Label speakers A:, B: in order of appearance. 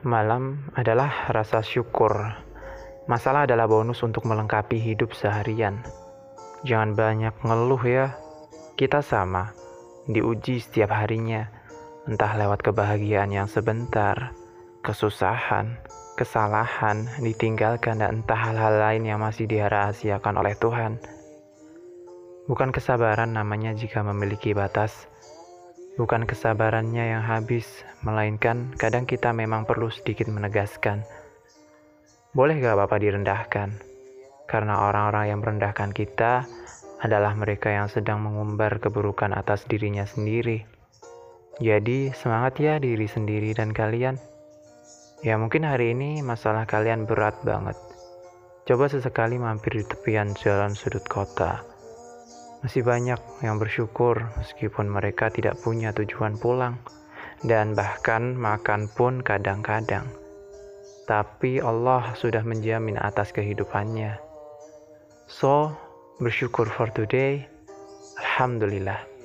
A: Malam adalah rasa syukur. Masalah adalah bonus untuk melengkapi hidup seharian. Jangan banyak ngeluh ya. Kita sama, diuji setiap harinya. Entah lewat kebahagiaan yang sebentar, kesusahan, kesalahan, ditinggalkan, dan entah hal-hal lain yang masih dirahasiakan oleh Tuhan. Bukan kesabaran namanya jika memiliki batas Bukan kesabarannya yang habis, melainkan kadang kita memang perlu sedikit menegaskan. Boleh gak Bapak direndahkan? Karena orang-orang yang merendahkan kita adalah mereka yang sedang mengumbar keburukan atas dirinya sendiri. Jadi, semangat ya diri sendiri dan kalian. Ya mungkin hari ini masalah kalian berat banget. Coba sesekali mampir di tepian jalan sudut kota masih banyak yang bersyukur meskipun mereka tidak punya tujuan pulang, dan bahkan makan pun kadang-kadang. Tapi Allah sudah menjamin atas kehidupannya. So, bersyukur for today. Alhamdulillah.